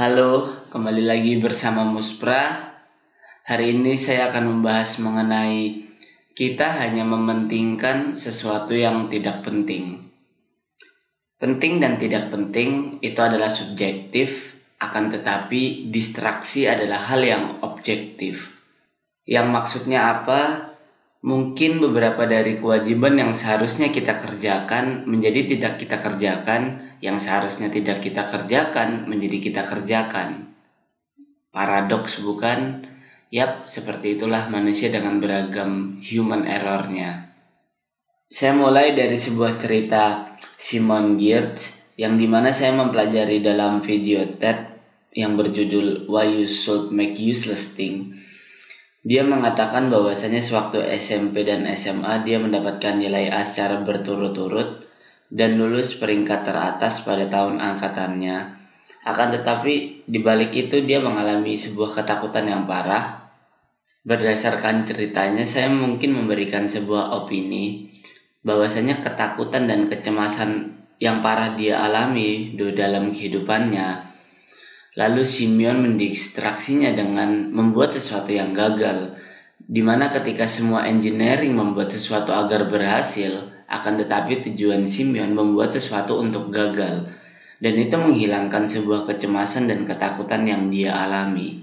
Halo, kembali lagi bersama Muspra. Hari ini saya akan membahas mengenai kita hanya mementingkan sesuatu yang tidak penting. Penting dan tidak penting itu adalah subjektif, akan tetapi distraksi adalah hal yang objektif. Yang maksudnya apa? mungkin beberapa dari kewajiban yang seharusnya kita kerjakan menjadi tidak kita kerjakan, yang seharusnya tidak kita kerjakan menjadi kita kerjakan. Paradoks bukan? Yap, seperti itulah manusia dengan beragam human errornya. Saya mulai dari sebuah cerita Simon Geertz yang di mana saya mempelajari dalam video TED yang berjudul Why You Should Make Useless Thing dia mengatakan bahwasanya sewaktu SMP dan SMA dia mendapatkan nilai A secara berturut-turut dan lulus peringkat teratas pada tahun angkatannya. Akan tetapi di balik itu dia mengalami sebuah ketakutan yang parah. Berdasarkan ceritanya saya mungkin memberikan sebuah opini bahwasanya ketakutan dan kecemasan yang parah dia alami di dalam kehidupannya Lalu Simeon mendistraksinya dengan membuat sesuatu yang gagal, di mana ketika semua engineering membuat sesuatu agar berhasil, akan tetapi tujuan Simeon membuat sesuatu untuk gagal, dan itu menghilangkan sebuah kecemasan dan ketakutan yang dia alami.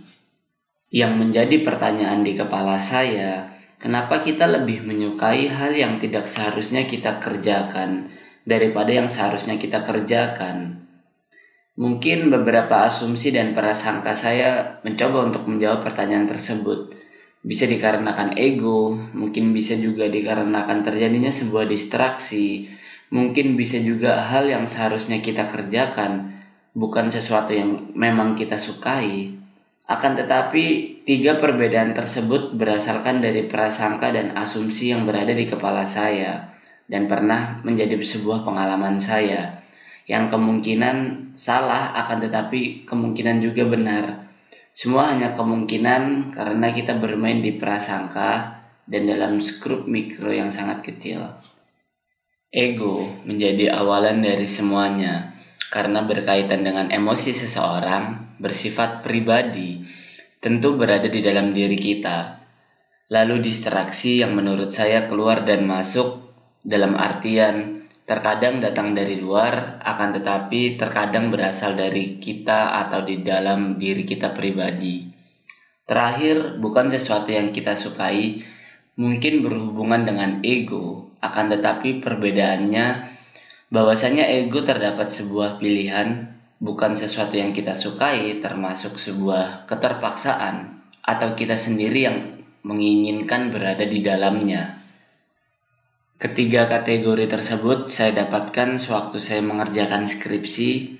Yang menjadi pertanyaan di kepala saya, kenapa kita lebih menyukai hal yang tidak seharusnya kita kerjakan daripada yang seharusnya kita kerjakan? Mungkin beberapa asumsi dan prasangka saya mencoba untuk menjawab pertanyaan tersebut. Bisa dikarenakan ego, mungkin bisa juga dikarenakan terjadinya sebuah distraksi, mungkin bisa juga hal yang seharusnya kita kerjakan, bukan sesuatu yang memang kita sukai. Akan tetapi, tiga perbedaan tersebut berasalkan dari prasangka dan asumsi yang berada di kepala saya, dan pernah menjadi sebuah pengalaman saya yang kemungkinan salah akan tetapi kemungkinan juga benar. Semua hanya kemungkinan karena kita bermain di prasangka dan dalam skrup mikro yang sangat kecil. Ego menjadi awalan dari semuanya karena berkaitan dengan emosi seseorang bersifat pribadi, tentu berada di dalam diri kita. Lalu distraksi yang menurut saya keluar dan masuk dalam artian terkadang datang dari luar, akan tetapi terkadang berasal dari kita atau di dalam diri kita pribadi. Terakhir, bukan sesuatu yang kita sukai, mungkin berhubungan dengan ego, akan tetapi perbedaannya bahwasanya ego terdapat sebuah pilihan, bukan sesuatu yang kita sukai, termasuk sebuah keterpaksaan, atau kita sendiri yang menginginkan berada di dalamnya. Ketiga kategori tersebut saya dapatkan sewaktu saya mengerjakan skripsi.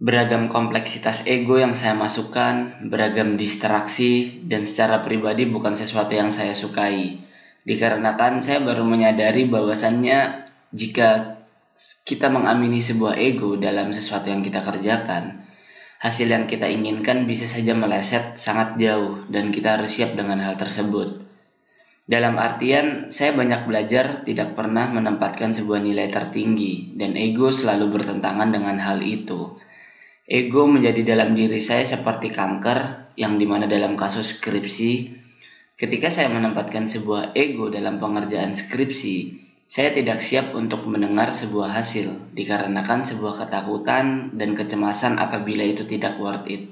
Beragam kompleksitas ego yang saya masukkan, beragam distraksi, dan secara pribadi bukan sesuatu yang saya sukai. Dikarenakan saya baru menyadari bahwasannya jika kita mengamini sebuah ego dalam sesuatu yang kita kerjakan, hasil yang kita inginkan bisa saja meleset sangat jauh dan kita harus siap dengan hal tersebut. Dalam artian, saya banyak belajar tidak pernah menempatkan sebuah nilai tertinggi, dan ego selalu bertentangan dengan hal itu. Ego menjadi dalam diri saya seperti kanker, yang di mana dalam kasus skripsi, ketika saya menempatkan sebuah ego dalam pengerjaan skripsi, saya tidak siap untuk mendengar sebuah hasil, dikarenakan sebuah ketakutan dan kecemasan apabila itu tidak worth it.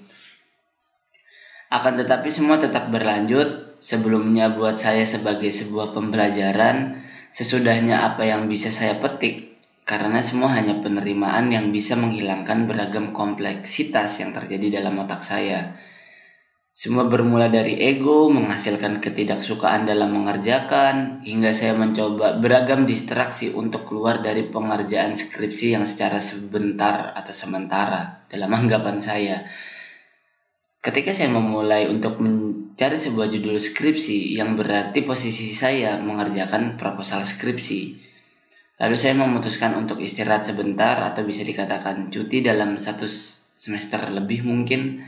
Akan tetapi semua tetap berlanjut, sebelumnya buat saya sebagai sebuah pembelajaran, sesudahnya apa yang bisa saya petik, karena semua hanya penerimaan yang bisa menghilangkan beragam kompleksitas yang terjadi dalam otak saya. Semua bermula dari ego, menghasilkan ketidaksukaan dalam mengerjakan, hingga saya mencoba beragam distraksi untuk keluar dari pengerjaan skripsi yang secara sebentar atau sementara dalam anggapan saya Ketika saya memulai untuk mencari sebuah judul skripsi yang berarti posisi saya mengerjakan proposal skripsi, lalu saya memutuskan untuk istirahat sebentar atau bisa dikatakan cuti dalam satu semester lebih mungkin.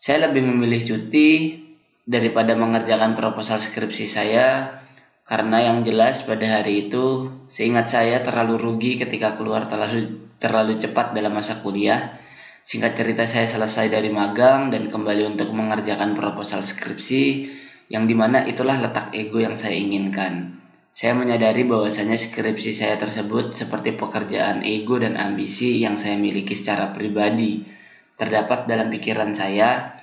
Saya lebih memilih cuti daripada mengerjakan proposal skripsi saya karena yang jelas pada hari itu seingat saya terlalu rugi ketika keluar terlalu terlalu cepat dalam masa kuliah Singkat cerita saya selesai dari magang dan kembali untuk mengerjakan proposal skripsi yang di mana itulah letak ego yang saya inginkan. Saya menyadari bahwasanya skripsi saya tersebut seperti pekerjaan ego dan ambisi yang saya miliki secara pribadi. Terdapat dalam pikiran saya,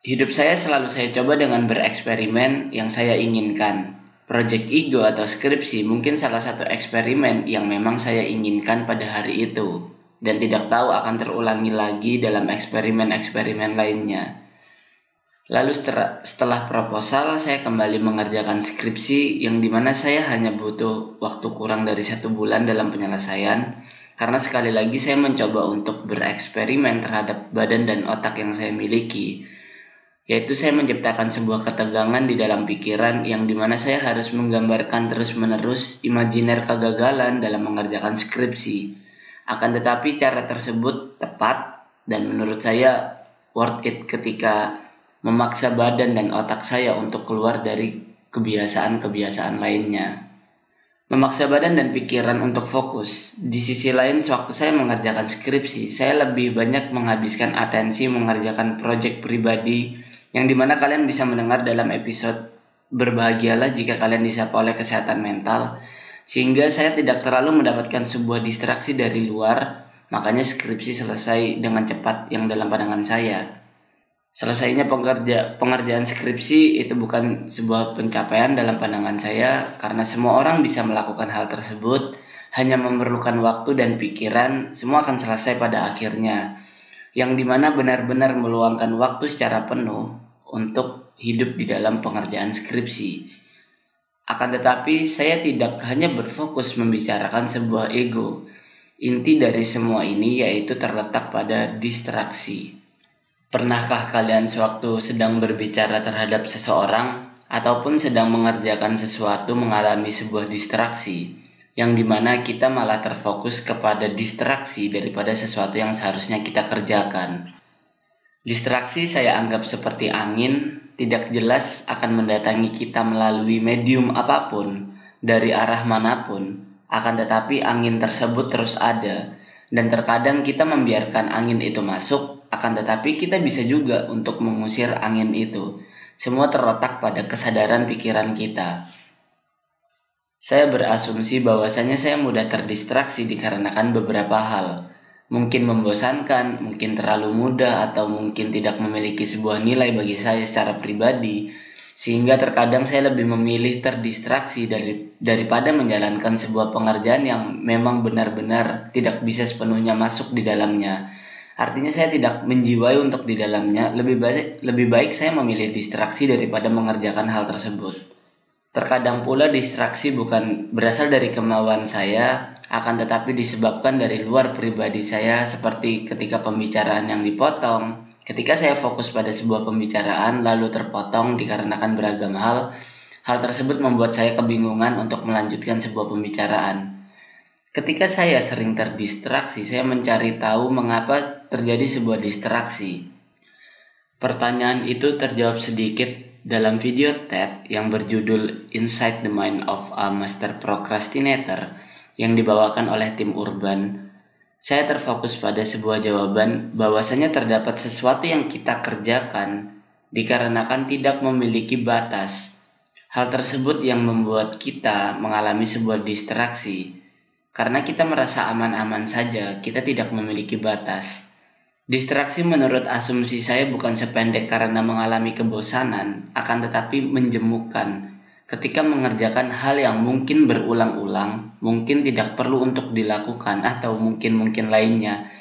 hidup saya selalu saya coba dengan bereksperimen yang saya inginkan. Project ego atau skripsi mungkin salah satu eksperimen yang memang saya inginkan pada hari itu dan tidak tahu akan terulangi lagi dalam eksperimen-eksperimen lainnya. Lalu setelah proposal, saya kembali mengerjakan skripsi yang di mana saya hanya butuh waktu kurang dari satu bulan dalam penyelesaian, karena sekali lagi saya mencoba untuk bereksperimen terhadap badan dan otak yang saya miliki, yaitu saya menciptakan sebuah ketegangan di dalam pikiran yang di mana saya harus menggambarkan terus-menerus imajiner kegagalan dalam mengerjakan skripsi. Akan tetapi cara tersebut tepat dan menurut saya worth it ketika memaksa badan dan otak saya untuk keluar dari kebiasaan-kebiasaan lainnya. Memaksa badan dan pikiran untuk fokus. Di sisi lain, sewaktu saya mengerjakan skripsi, saya lebih banyak menghabiskan atensi mengerjakan proyek pribadi yang di mana kalian bisa mendengar dalam episode Berbahagialah jika kalian disapa oleh kesehatan mental, sehingga saya tidak terlalu mendapatkan sebuah distraksi dari luar, makanya skripsi selesai dengan cepat yang dalam pandangan saya. Selesainya pengerja, pengerjaan skripsi itu bukan sebuah pencapaian dalam pandangan saya karena semua orang bisa melakukan hal tersebut hanya memerlukan waktu dan pikiran semua akan selesai pada akhirnya yang di mana benar-benar meluangkan waktu secara penuh untuk hidup di dalam pengerjaan skripsi. Akan tetapi saya tidak hanya berfokus membicarakan sebuah ego. Inti dari semua ini yaitu terletak pada distraksi. Pernahkah kalian sewaktu sedang berbicara terhadap seseorang ataupun sedang mengerjakan sesuatu mengalami sebuah distraksi yang di mana kita malah terfokus kepada distraksi daripada sesuatu yang seharusnya kita kerjakan. Distraksi saya anggap seperti angin, tidak jelas akan mendatangi kita melalui medium apa pun, dari arah mana pun, akan tetapi angin tersebut terus ada, dan terkadang kita membiarkan angin itu masuk akan tetapi kita bisa juga untuk mengusir angin itu. Semua terletak pada kesadaran pikiran kita. Saya berasumsi bahwasanya saya mudah terdistraksi dikarenakan beberapa hal. Mungkin membosankan, mungkin terlalu mudah, atau mungkin tidak memiliki sebuah nilai bagi saya secara pribadi, sehingga terkadang saya lebih memilih terdistraksi dari, daripada menjalankan sebuah pengerjaan yang memang benar-benar tidak bisa sepenuhnya masuk di dalamnya. Artinya saya tidak menjiwai untuk di dalamnya, lebih baik lebih baik saya memilih distraksi daripada mengerjakan hal tersebut. Terkadang pula distraksi bukan berasal dari kemauan saya, akan tetapi disebabkan dari luar pribadi saya seperti ketika pembicaraan yang dipotong, ketika saya fokus pada sebuah pembicaraan lalu terpotong dikarenakan beragam hal, hal tersebut membuat saya kebingungan untuk melanjutkan sebuah pembicaraan. Ketika saya sering terdistraksi, saya mencari tahu mengapa terjadi sebuah distraksi. Pertanyaan itu terjawab sedikit dalam video TED yang berjudul Inside the Mind of a Master Procrastinator yang dibawakan oleh tim Urban. Saya terfokus pada sebuah jawaban bahwasanya terdapat sesuatu yang kita kerjakan dikarenakan tidak memiliki batas. Hal tersebut yang membuat kita mengalami sebuah distraksi karena kita merasa aman-aman saja, kita tidak memiliki batas. Distraksi menurut asumsi saya bukan sependek karena mengalami kebosanan, akan tetapi menjemukan. Ketika mengerjakan hal yang mungkin berulang-ulang, mungkin tidak perlu untuk dilakukan atau mungkin-mungkin lainnya.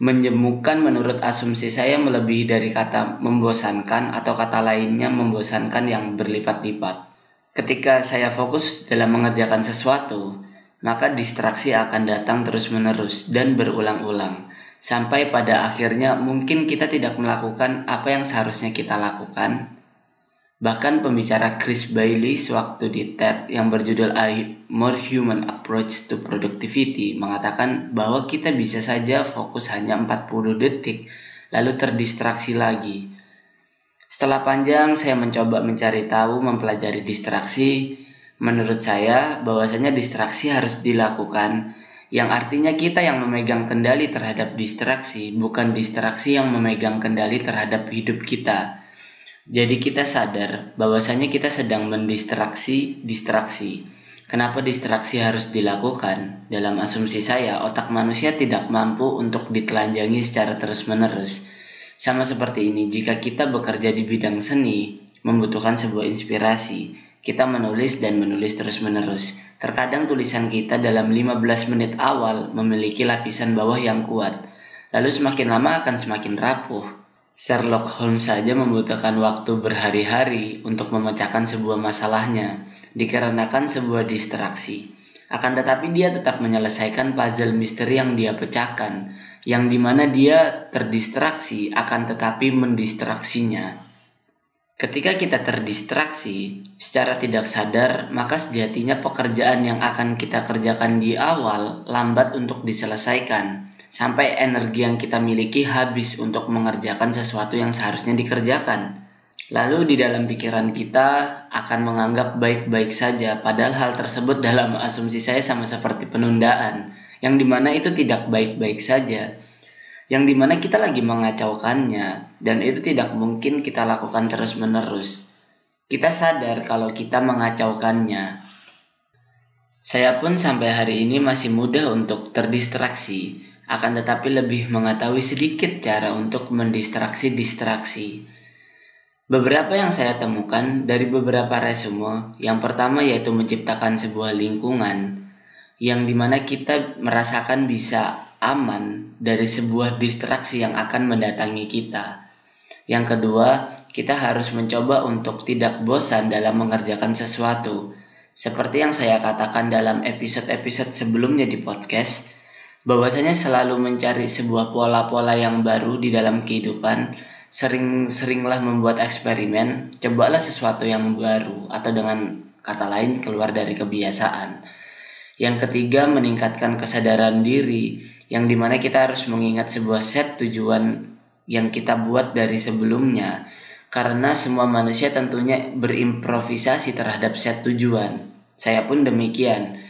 Menjemukan menurut asumsi saya melebihi dari kata membosankan atau kata lainnya membosankan yang berlipat-lipat. Ketika saya fokus dalam mengerjakan sesuatu, maka distraksi akan datang terus-menerus dan berulang-ulang. Sampai pada akhirnya mungkin kita tidak melakukan apa yang seharusnya kita lakukan. Bahkan pembicara Chris Bailey sewaktu di TED yang berjudul A More Human Approach to Productivity mengatakan bahwa kita bisa saja fokus hanya 40 detik lalu terdistraksi lagi. Setelah panjang saya mencoba mencari tahu mempelajari distraksi, Menurut saya, bahwasanya distraksi harus dilakukan, yang artinya kita yang memegang kendali terhadap distraksi, bukan distraksi yang memegang kendali terhadap hidup kita. Jadi kita sadar bahwasanya kita sedang mendistraksi distraksi. Kenapa distraksi harus dilakukan? Dalam asumsi saya, otak manusia tidak mampu untuk ditelanjangi secara terus-menerus. Sama seperti ini, jika kita bekerja di bidang seni, membutuhkan sebuah inspirasi. Kita menulis dan menulis terus-menerus. Terkadang tulisan kita dalam 15 menit awal memiliki lapisan bawah yang kuat, lalu semakin lama akan semakin rapuh. Sherlock Holmes saja membutuhkan waktu berhari-hari untuk memecahkan sebuah masalahnya, dikarenakan sebuah distraksi. Akan tetapi dia tetap menyelesaikan puzzle misteri yang dia pecahkan, yang di mana dia terdistraksi akan tetapi mendistraksinya. Ketika kita terdistraksi secara tidak sadar, maka sejatinya pekerjaan yang akan kita kerjakan di awal lambat untuk diselesaikan, sampai energi yang kita miliki habis untuk mengerjakan sesuatu yang seharusnya dikerjakan. Lalu di dalam pikiran kita akan menganggap baik-baik saja, padahal hal tersebut dalam asumsi saya sama seperti penundaan, yang di mana itu tidak baik-baik saja yang di mana kita lagi mengacaukannya dan itu tidak mungkin kita lakukan terus-menerus. Kita sadar kalau kita mengacaukannya. Saya pun sampai hari ini masih mudah untuk terdistraksi, akan tetapi lebih mengetahui sedikit cara untuk mendistraksi distraksi. Beberapa yang saya temukan dari beberapa resume, yang pertama yaitu menciptakan sebuah lingkungan yang di mana kita merasakan bisa aman dari sebuah distraksi yang akan mendatangi kita. Yang kedua, kita harus mencoba untuk tidak bosan dalam mengerjakan sesuatu. Seperti yang saya katakan dalam episode-episode sebelumnya di podcast, bahwasanya selalu mencari sebuah pola-pola yang baru di dalam kehidupan, sering-seringlah membuat eksperimen, cobalah sesuatu yang baru atau dengan kata lain keluar dari kebiasaan. Yang ketiga, meningkatkan kesadaran diri yang di mana kita harus mengingat sebuah set tujuan yang kita buat dari sebelumnya karena semua manusia tentunya berimprovisasi terhadap set tujuan. Saya pun demikian.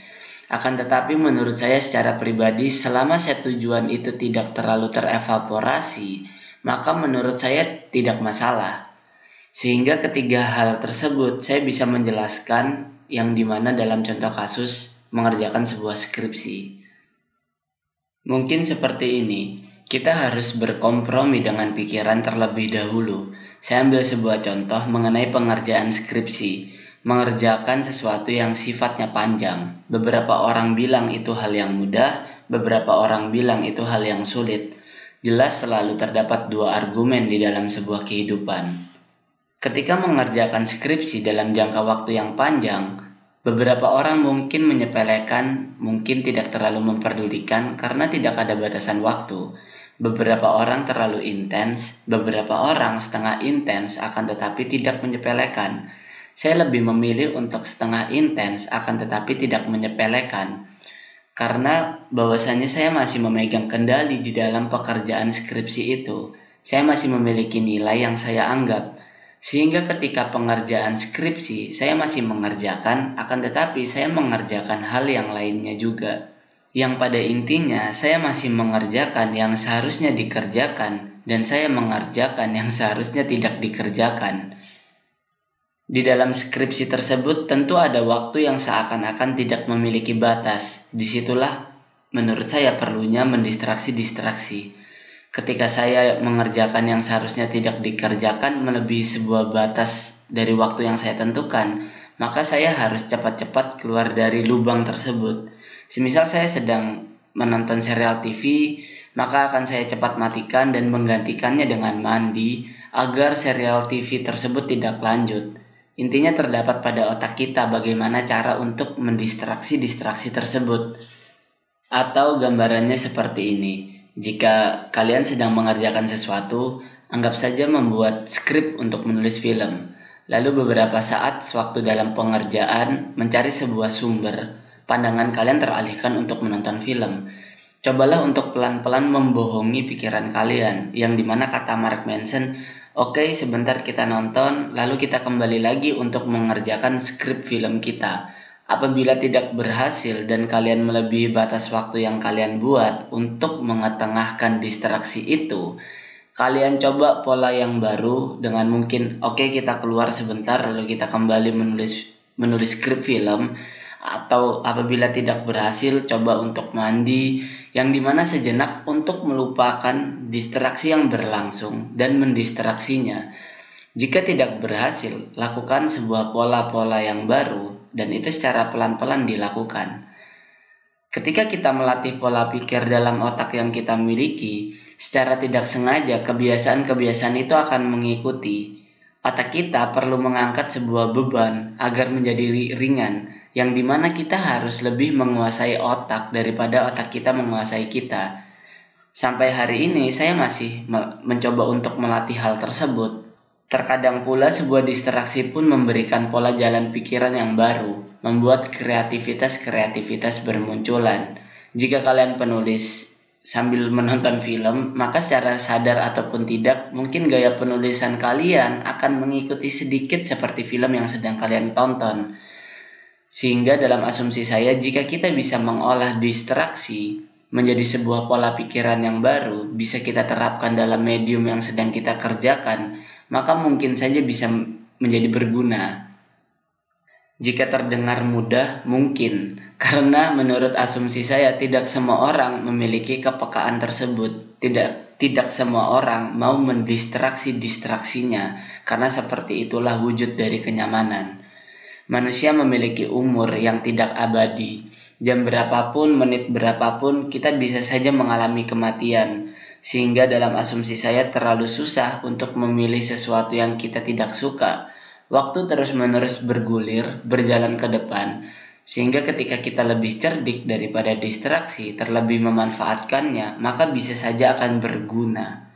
Akan tetapi menurut saya secara pribadi selama set tujuan itu tidak terlalu terevaporasi, maka menurut saya tidak masalah. Sehingga ketiga hal tersebut saya bisa menjelaskan yang di mana dalam contoh kasus mengerjakan sebuah skripsi. Mungkin seperti ini, kita harus berkompromi dengan pikiran terlebih dahulu. Saya ambil sebuah contoh mengenai pengerjaan skripsi, mengerjakan sesuatu yang sifatnya panjang. Beberapa orang bilang itu hal yang mudah, beberapa orang bilang itu hal yang sulit. Jelas selalu terdapat dua argumen di dalam sebuah kehidupan. Ketika mengerjakan skripsi dalam jangka waktu yang panjang, Beberapa orang mungkin menyepelekan, mungkin tidak terlalu memperdulikan karena tidak ada batasan waktu. Beberapa orang terlalu intens, beberapa orang setengah intens akan tetapi tidak menyepelekan. Saya lebih memilih untuk setengah intens akan tetapi tidak menyepelekan. Karena bahwasannya saya masih memegang kendali di dalam pekerjaan skripsi itu. Saya masih memiliki nilai yang saya anggap sehingga ketika pengerjaan skripsi, saya masih mengerjakan, akan tetapi saya mengerjakan hal yang lainnya juga. Yang pada intinya, saya masih mengerjakan yang seharusnya dikerjakan, dan saya mengerjakan yang seharusnya tidak dikerjakan. Di dalam skripsi tersebut tentu ada waktu yang seakan-akan tidak memiliki batas. Di situlah menurut saya perlunya mendistraksi-distraksi ketika saya mengerjakan yang seharusnya tidak dikerjakan melebihi sebuah batas dari waktu yang saya tentukan, maka saya harus cepat-cepat keluar dari lubang tersebut. Semisal saya sedang menonton serial TV, maka akan saya cepat matikan dan menggantikannya dengan mandi agar serial TV tersebut tidak lanjut. Intinya terdapat pada otak kita bagaimana cara untuk mendistraksi-distraksi tersebut. Atau gambarannya seperti ini jika kalian sedang mengerjakan sesuatu, anggap saja membuat skrip untuk menulis film. Lalu beberapa saat sewaktu dalam pengerjaan mencari sebuah sumber, pandangan kalian teralihkan untuk menonton film. Cobalah untuk pelan-pelan membohongi pikiran kalian, yang di mana kata Mark Manson, oke sebentar kita nonton, lalu kita kembali lagi untuk mengerjakan skrip film kita. Apabila tidak berhasil dan kalian melebihi batas waktu yang kalian buat untuk mengetengahkan distraksi itu, kalian coba pola yang baru dengan mungkin oke okay, kita keluar sebentar lalu kita kembali menulis menulis skrip film atau apabila tidak berhasil coba untuk mandi yang di mana sejenak untuk melupakan distraksi yang berlangsung dan mendistraksinya. Jika tidak berhasil, lakukan sebuah pola-pola yang baru dan itu secara pelan-pelan dilakukan. Ketika kita melatih pola pikir dalam otak yang kita miliki, secara tidak sengaja kebiasaan-kebiasaan itu akan mengikuti. Otak kita perlu mengangkat sebuah beban agar menjadi ringan, yang di mana kita harus lebih menguasai otak daripada otak kita menguasai kita. Sampai hari ini saya masih mencoba untuk melatih hal tersebut, Terkadang pula sebuah distraksi pun memberikan pola jalan pikiran yang baru, membuat kreativitas-kreativitas bermunculan. Jika kalian penulis sambil menonton film, maka secara sadar ataupun tidak, mungkin gaya penulisan kalian akan mengikuti sedikit seperti film yang sedang kalian tonton. Sehingga dalam asumsi saya, jika kita bisa mengolah distraksi menjadi sebuah pola pikiran yang baru, bisa kita terapkan dalam medium yang sedang kita kerjakan, maka mungkin saja bisa menjadi berguna. Jika terdengar mudah, mungkin karena menurut asumsi saya tidak semua orang memiliki kepekaan tersebut. Tidak tidak semua orang mau mendistraksi distraksinya karena seperti itulah wujud dari kenyamanan. Manusia memiliki umur yang tidak abadi. Jam berapapun, menit berapapun, kita bisa saja mengalami kematian sehingga dalam asumsi saya terlalu susah untuk memilih sesuatu yang kita tidak suka. Waktu terus-menerus bergulir, berjalan ke depan, sehingga ketika kita lebih cerdik daripada distraksi, terlebih memanfaatkannya, maka bisa saja akan berguna.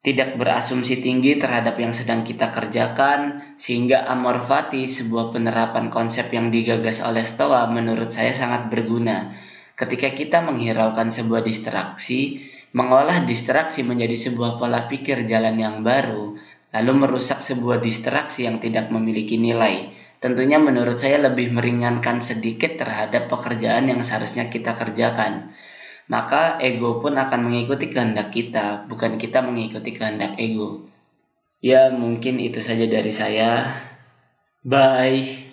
Tidak berasumsi tinggi terhadap yang sedang kita kerjakan, sehingga amor fati, sebuah penerapan konsep yang digagas oleh Stoa, menurut saya sangat berguna. Ketika kita menghiraukan sebuah distraksi, mengolah distraksi menjadi sebuah pola pikir jalan yang baru, lalu merusak sebuah distraksi yang tidak memiliki nilai. Tentunya menurut saya lebih meringankan sedikit terhadap pekerjaan yang seharusnya kita kerjakan. Maka ego pun akan mengikuti kehendak kita, bukan kita mengikuti kehendak ego. Ya, mungkin itu saja dari saya. Bye.